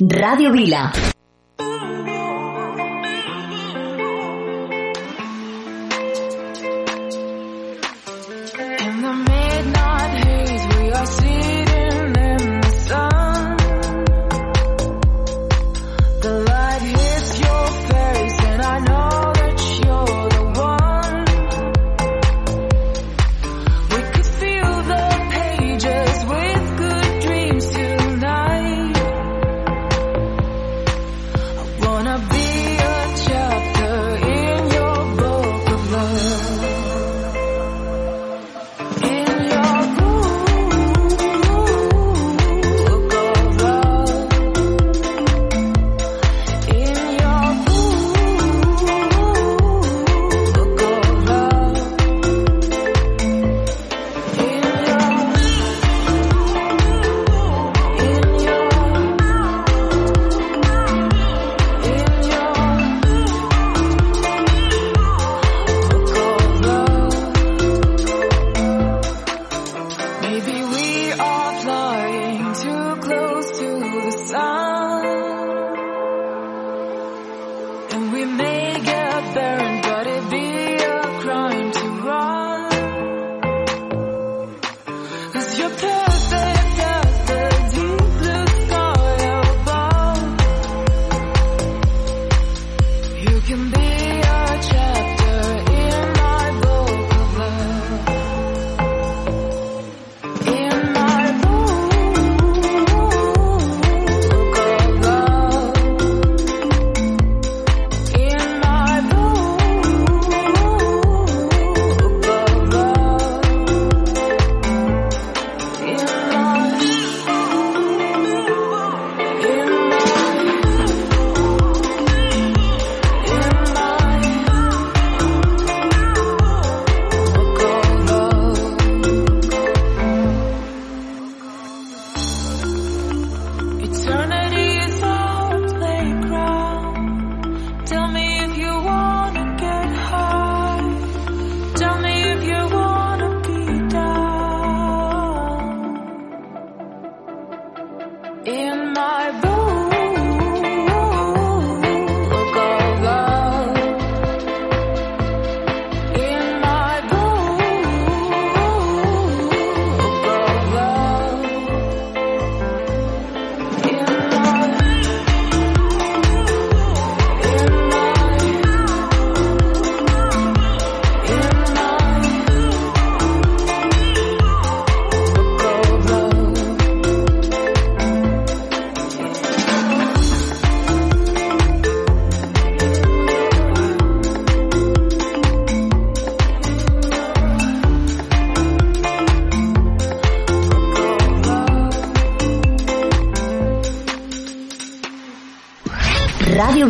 Radio Vila.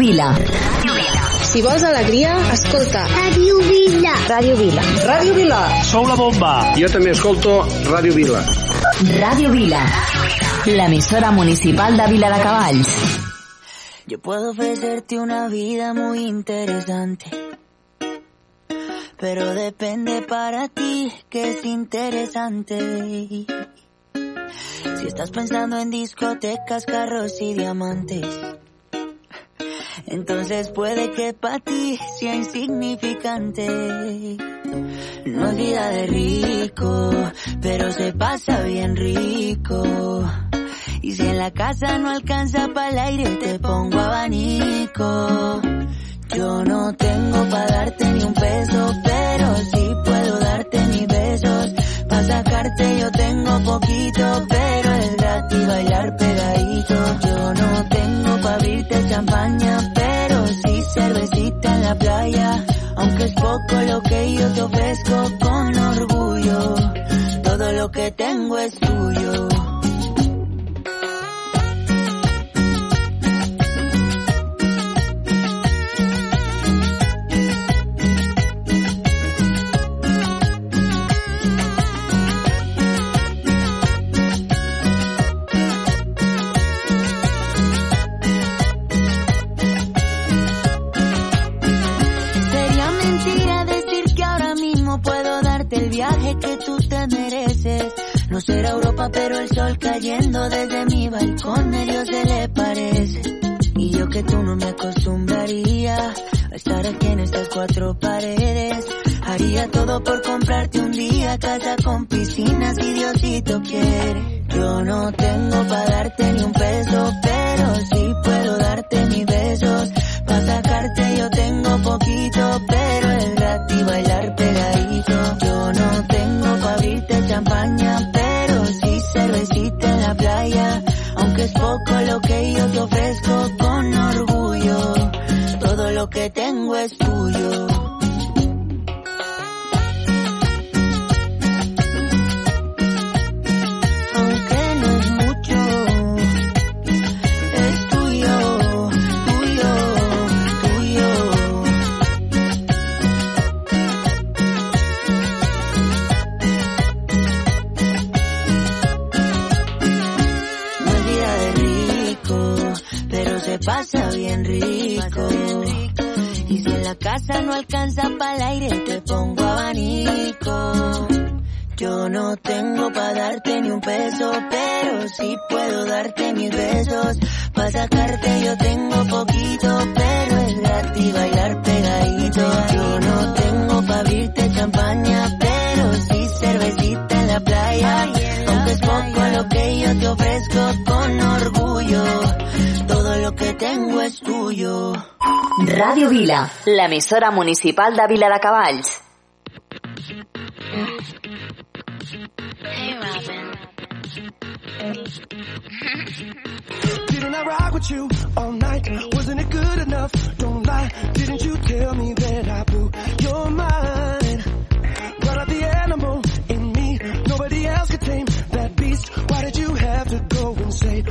Vila. Si vols alegria, escolta. Ràdio Vila. Ràdio Vila. Ràdio Vila. Sou la bomba. Jo també escolto Ràdio Vila. Ràdio Vila. L'emissora municipal de Vila de Cavalls. Yo puedo ofrecerte una vida muy interesante. Pero depende para ti que es interesante. Si estás pensando en discotecas, carros y diamantes. Entonces puede que para ti sea insignificante. No es vida de rico, pero se pasa bien rico. Y si en la casa no alcanza para el aire, te pongo abanico. Yo no tengo para darte ni un peso, pero sí puedo darte mis besos. Para sacarte yo tengo poquito, pero gratis bailar pegadito. Yo no tengo para abrirte champaña, pero sí cervecita en la playa. Aunque es poco lo que yo te ofrezco con orgullo, todo lo que tengo es tuyo. Viaje que tú te mereces. No será Europa, pero el sol cayendo desde mi balcón medio se le parece. Y yo que tú no me acostumbraría a estar aquí en estas cuatro paredes. Haría todo por comprarte un día casa con piscina si Diosito quiere. Yo no tengo para darte ni un peso, pero sí puedo darte mis besos. Para sacarte yo tengo poquito, poco lo que yo te ofrezco alcanza para el aire, te pongo abanico. Yo no tengo para darte ni un peso, pero sí puedo darte mis besos. Pa' sacarte yo tengo poquito, pero es gratis bailar pegadito. Yo no tengo pa' abrirte champaña, pero sí cervecita en la playa. Aunque es poco lo que yo te ofrezco con orgullo, lo que tengo es tuyo. Ràdio Vila, l'emissora municipal de Vila de Cavalls. Didn't I rock with you all night? Wasn't it good enough? Don't lie. Didn't you tell me that I blew your mind? Brought out the animal in me. Nobody else could tame that beast. Why did you have to go and say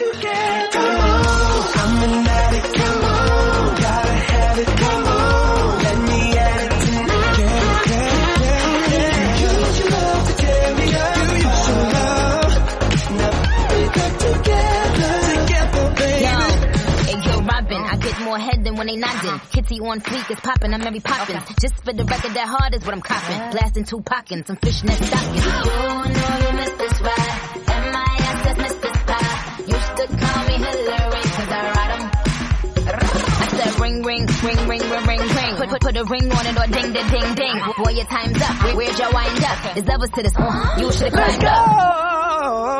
together. Come on, I'm an addict. Come on, gotta have it. Come on, let me at it tonight. Yeah, yeah, yeah, yeah. You use your love to tear me apart. You use your love. Now we back together. Together, baby. Yo, hey yo, Robin, I get more head than when they nodding. Kitty on fleek is popping, I'm Mary Poppins. Just for the record, that hard is what I'm copping. Blasting two pockets, some fishnet stockings. You know you missed this ride. To call me Hillary, cause I ride 'em. I said ring, ring, ring, ring, ring, ring, ring. Put, put, put a ring on it or ding, ding, ding, ding. Boy, your time's up. Where- Where'd your wind up? There's levels to this. Uh, you should've climbed up.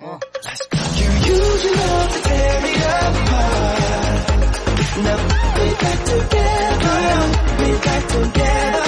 You use your love to tear me apart. Now we back together. We back together.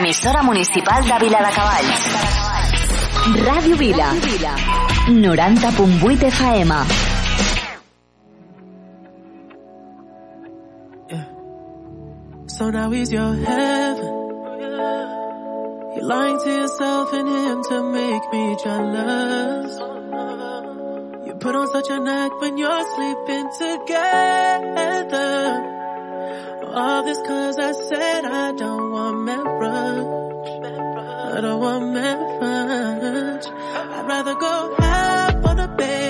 l'emissora municipal de Vila de Cavalls. Ràdio Vila. 90.8 FM. Yeah. So now he's your heaven. You're lying to yourself and him to make me jealous. You put on such a act when you're sleeping together. All this cause I said I don't want memories. much. I don't want much. I'd rather go half on a bed.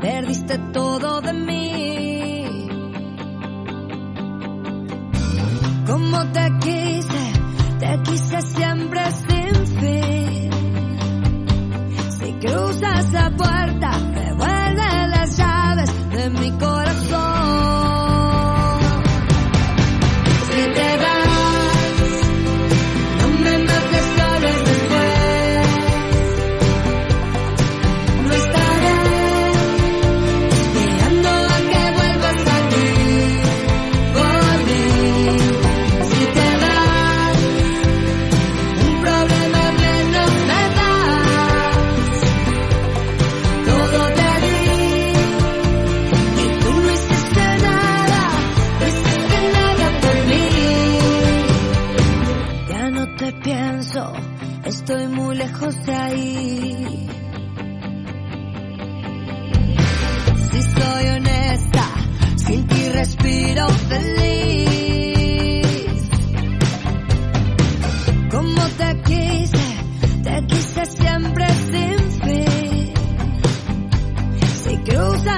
perdiste todo de mí. Como te quise, te quise siempre. Rosa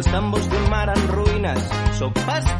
Els tambors d'un mar en ruïnes, sóc pastor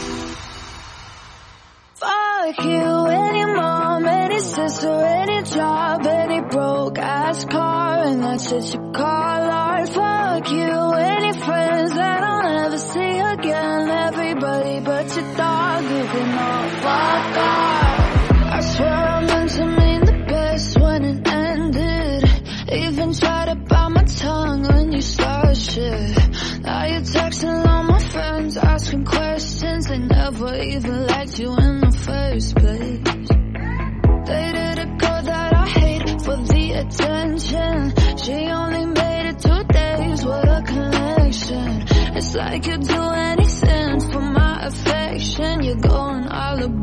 Even tried to bite my tongue when you started shit. Now you're texting all my friends Asking questions. They never even liked you in the first place. Dated a girl that I hate for the attention. She only made it two days with a connection. It's like you'd do anything for my affection. You're going all about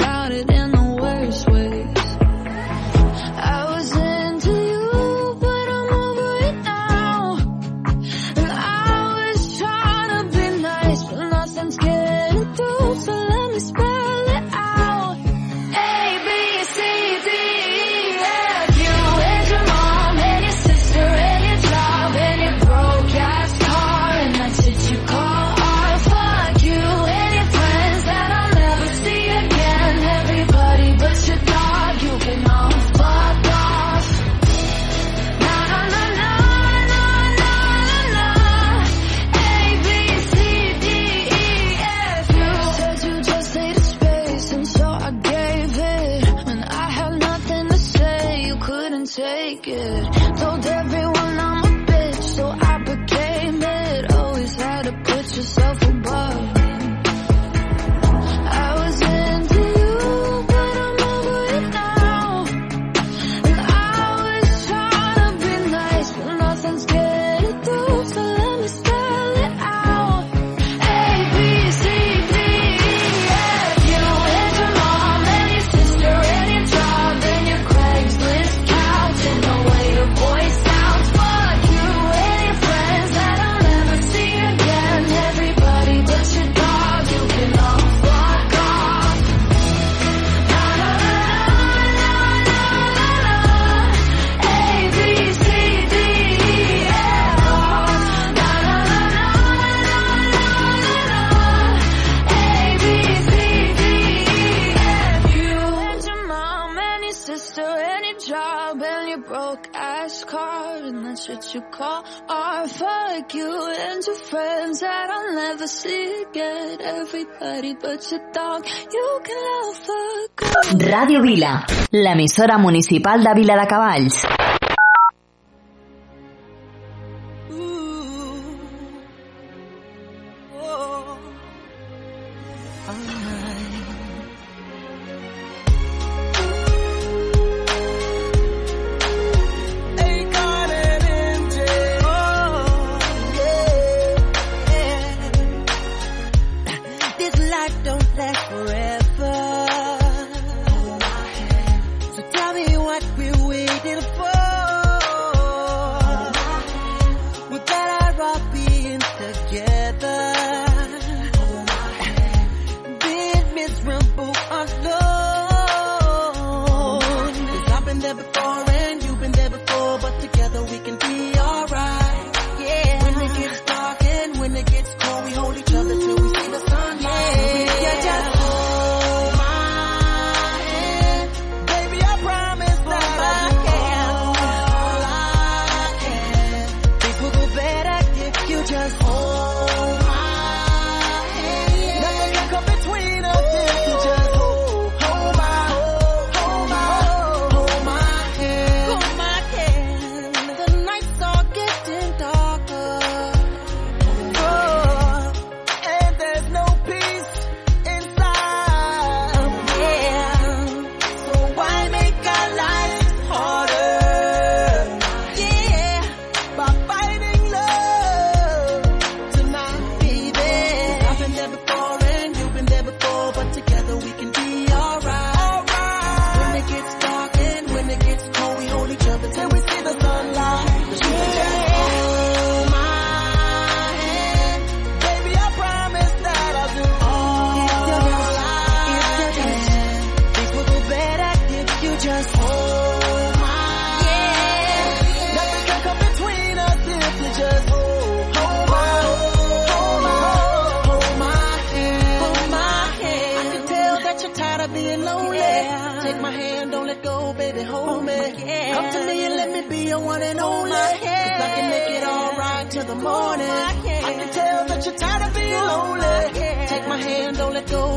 sick at everybody but your dog. You can love a girl. Radio Vila, l'emissora municipal de Vila de Cavalls.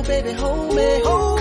Baby, hold me. Come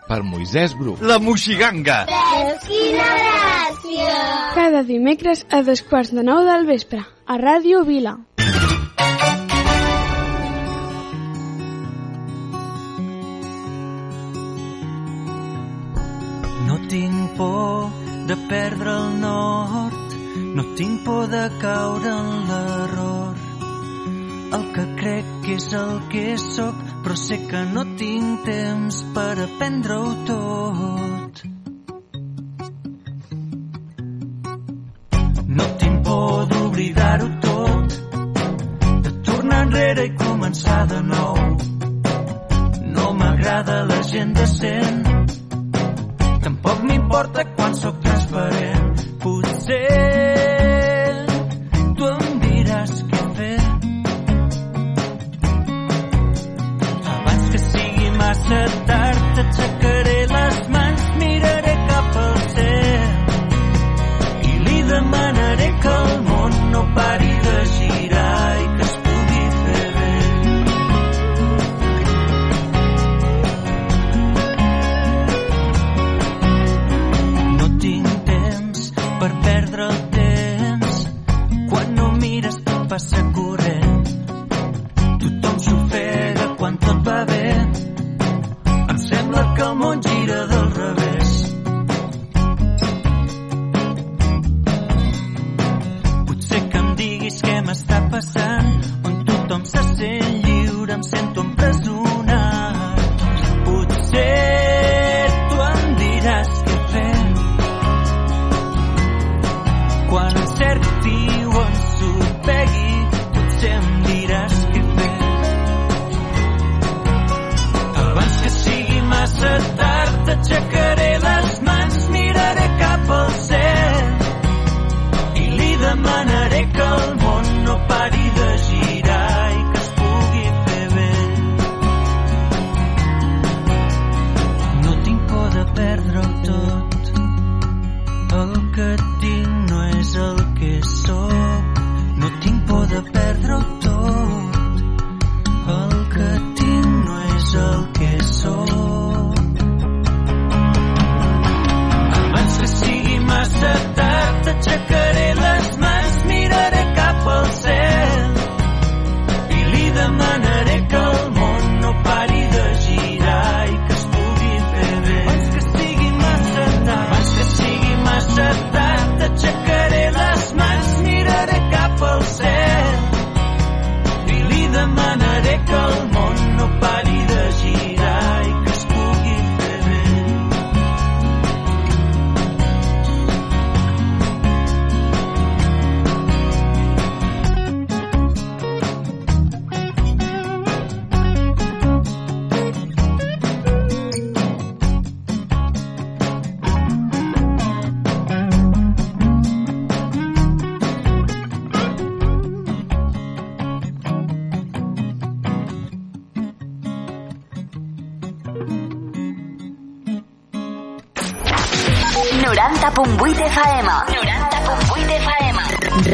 per Moisès Bru. La Moixiganga! Veus quina gràcia! Cada dimecres a dos quarts de nou del vespre, a Ràdio Vila. No tinc por de perdre el nord, no tinc por de caure en l'error. El que crec que és el que sóc, però sé que no tinc temps per aprendre-ho tot. No tinc por d'oblidar-ho tot, de tornar enrere i començar de nou. No m'agrada la gent decent, Tampoc m'importa quan Vila. 90.8 FM.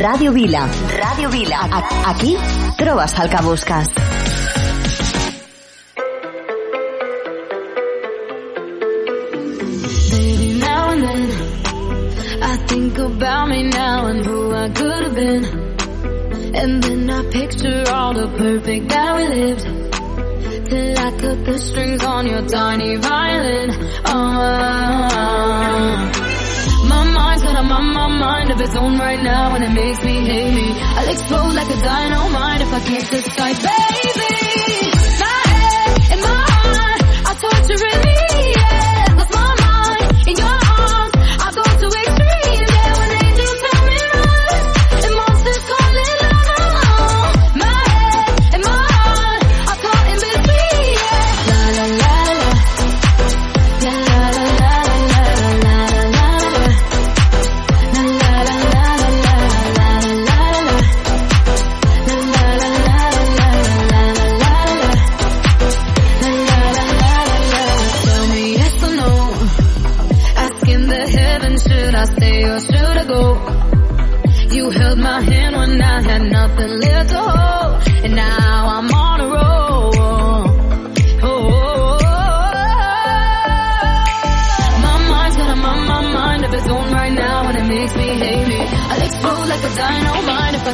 Ràdio Vila. Ràdio Vila. A aquí trobes el que busques. Now and then I think about me now and who I could have been And then I picture all the perfect that we lived till I cut the strings on your tiny violin. Oh. I'm on my mind of its own right now and it makes me hate me. I'll explode like a dynamite if I can't decide, baby.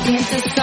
Into some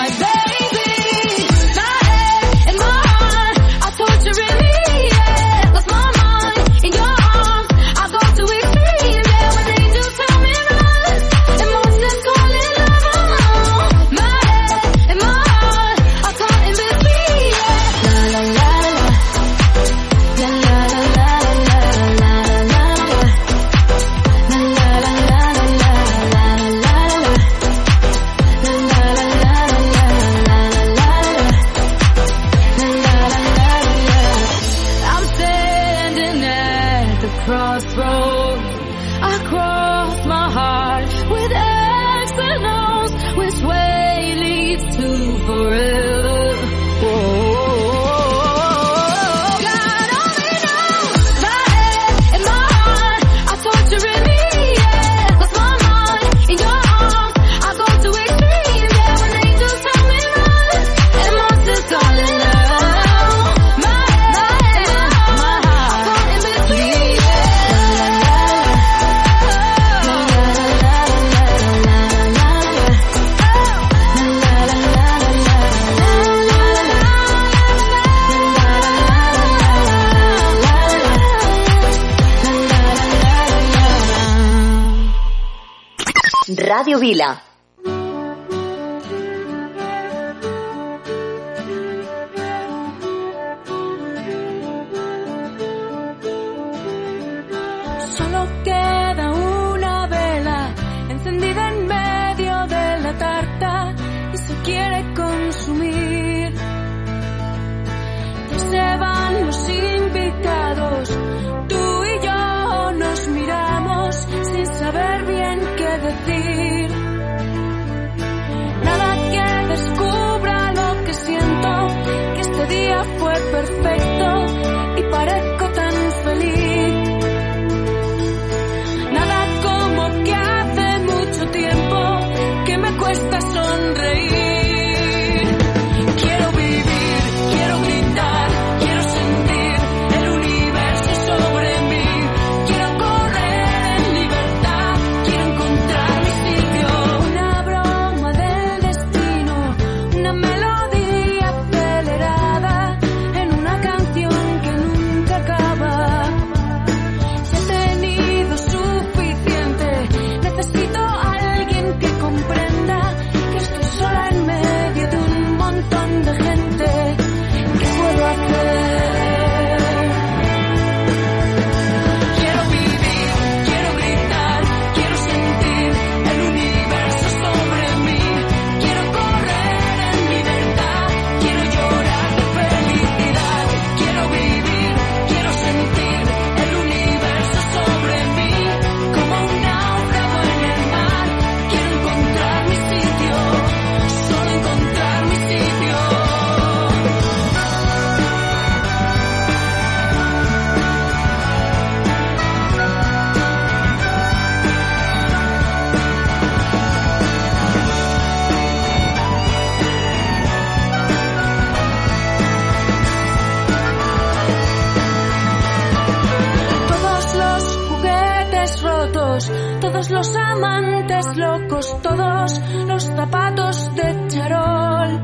los amantes locos, todos los zapatos de charol,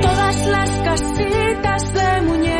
todas las casitas de muñeca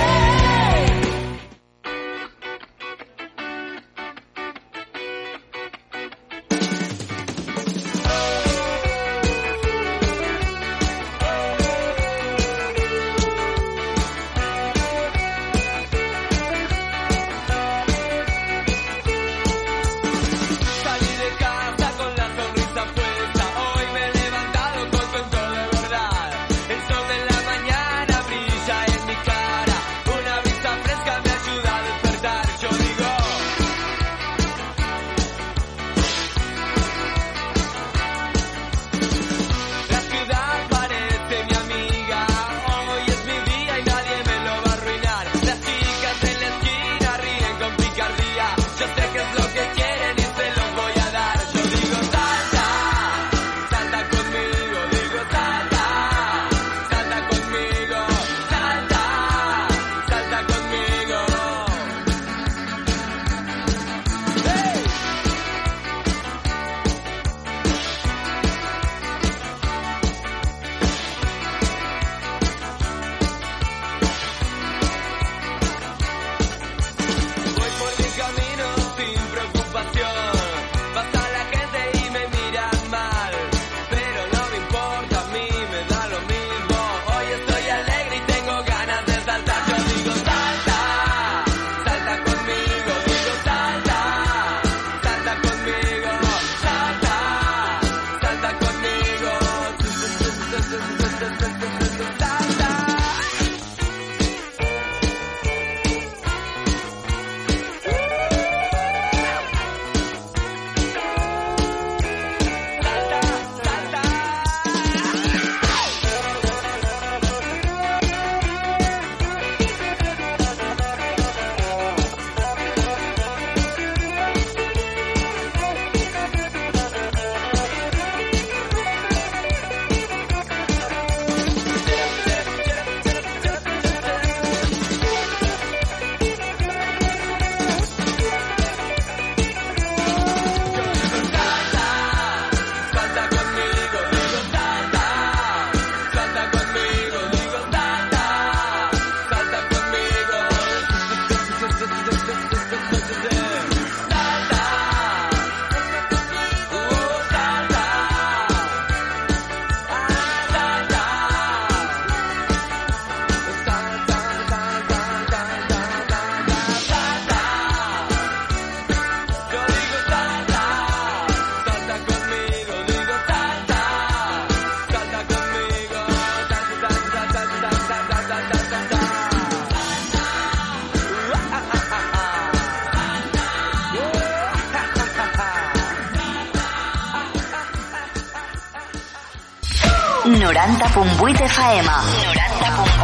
FM.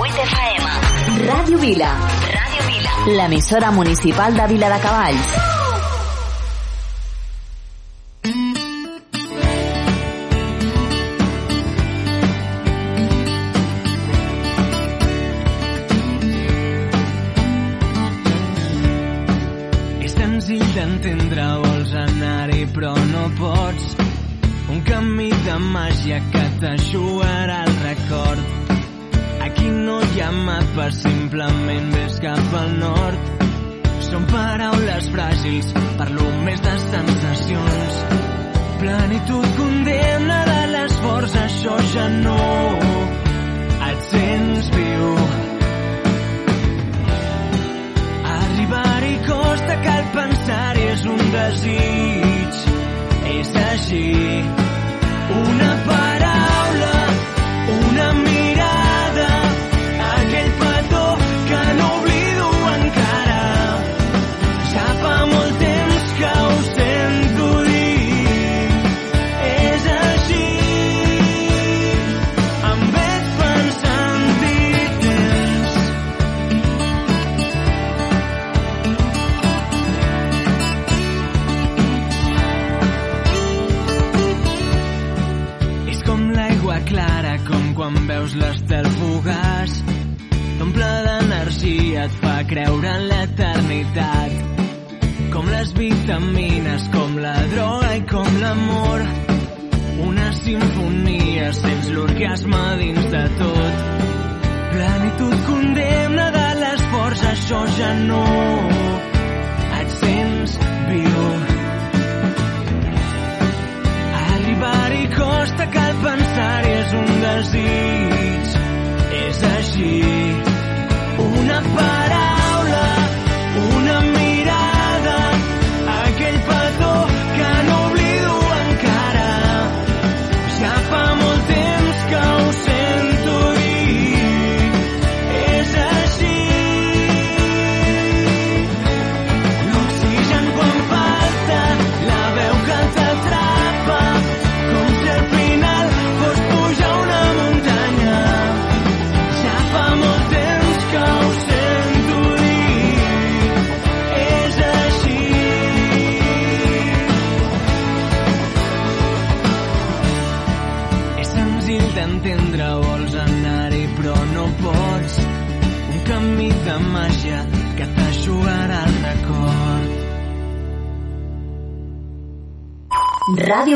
90.8 FM. Ràdio Vila. Ràdio Vila. L'emissora municipal de Vila de Cavalls. És senzill d'entendre, vols anar-hi però no pots. Un camí de màgia que t'aixugarà el record. Aquí no hi ha mapa, simplement ves cap al nord. Són paraules fràgils, parlo més de sensacions. Plenitud condemna de l'esforç, això ja no et sents viu. Arribar-hi costa, cal pensar-hi, és un desig. És així. Una paraula, creure en l'eternitat. Com les vitamines, com la droga i com l'amor. Una sinfonia, sents l'orgasme dins de tot. Plenitud, condemna de l'esforç, això ja no. Et sents viu. Arribar-hi costa, cal pensar és un desig. És així. Una parada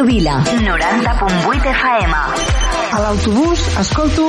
Ràdio Vila. 90.8 FM. A l'autobús escolto